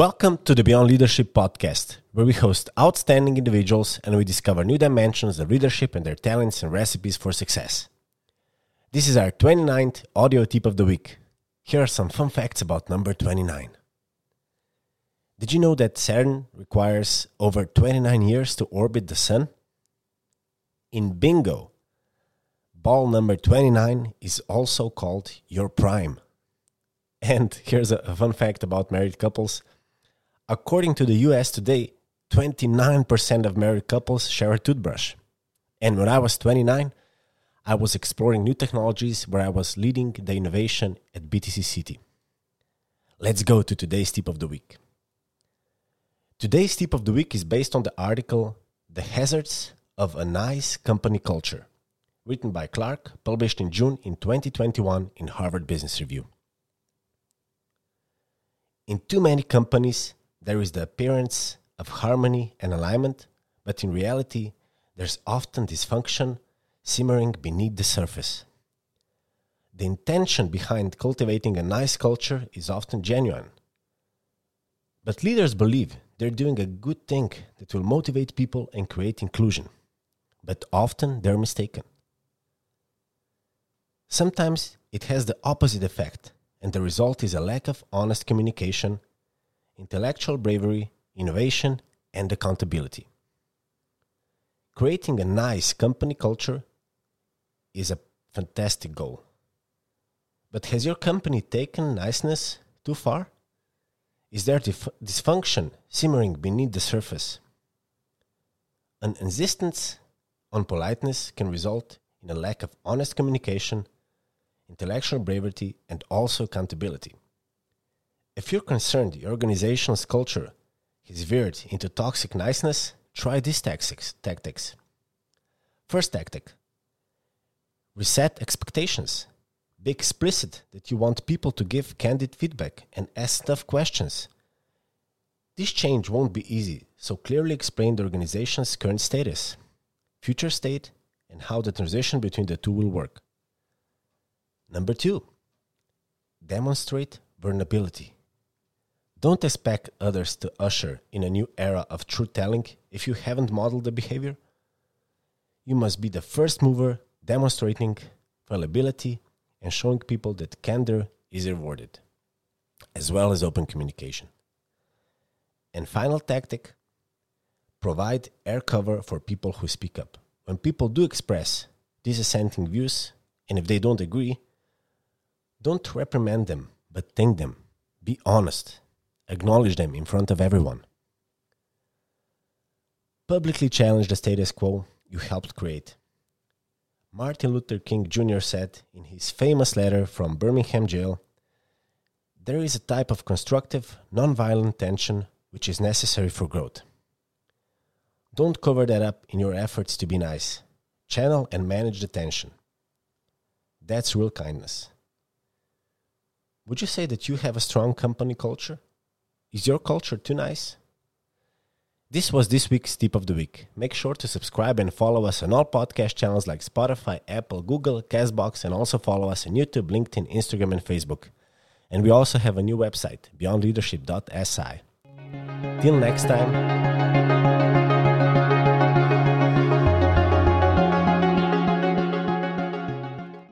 Welcome to the Beyond Leadership podcast, where we host outstanding individuals and we discover new dimensions of leadership and their talents and recipes for success. This is our 29th audio tip of the week. Here are some fun facts about number 29. Did you know that Saturn requires over 29 years to orbit the Sun? In bingo, ball number 29 is also called your prime. And here's a, fun fact about married couples According to the US today, 29% of married couples share a toothbrush. And when I was 29, I was exploring new technologies where I was leading the innovation at BTC City. Let's go to today's tip of the week. Today's tip of the week is based on the article The Hazards of a Nice Company Culture, written by Clark, published in June in 2021 in Harvard Business Review. In too many companies, there is the appearance of harmony and alignment, but in reality, there's often dysfunction simmering beneath the surface. The intention behind cultivating a nice culture is often genuine. But leaders believe they're doing a good thing that will motivate people and create inclusion. But often they're mistaken. Sometimes it has the opposite effect, and the result is a lack of honest communication intellectual bravery, innovation, and accountability. Creating a nice company culture is a fantastic goal. But has your company taken niceness too far? Is there dif- dysfunction simmering beneath the surface? An insistence on politeness can result in a lack of honest communication, intellectual bravery, and also accountability. If you're concerned your organization's culture has veered into toxic niceness, try these tactics. tactics. First tactic reset expectations. Be explicit that you want people to give candid feedback and ask tough questions. This change won't be easy, so clearly explain the organization's current status, future state, and how the transition between the two will work. Number two, demonstrate vulnerability. Don't expect others to usher in a new era of truth telling if you haven't modeled the behavior. You must be the first mover demonstrating fallibility and showing people that candor is rewarded, as well as open communication. And final tactic provide air cover for people who speak up. When people do express dissenting views, and if they don't agree, don't reprimand them, but thank them. Be honest acknowledge them in front of everyone. Publicly challenge the status quo you helped create. Martin Luther King Jr. said in his famous letter from Birmingham jail There is a type of constructive, nonviolent tension which is necessary for growth. Don't cover that up in your efforts to be nice. Channel and manage the tension. That's real kindness. Would you say that you have a strong company culture? Is your culture too nice? This was this week's tip of the week. Make sure to subscribe and follow us on all podcast channels like Spotify, Apple, Google, Castbox, and also follow us on YouTube, LinkedIn, Instagram, and Facebook. And we also have a new website, beyondleadership.si. Till next time,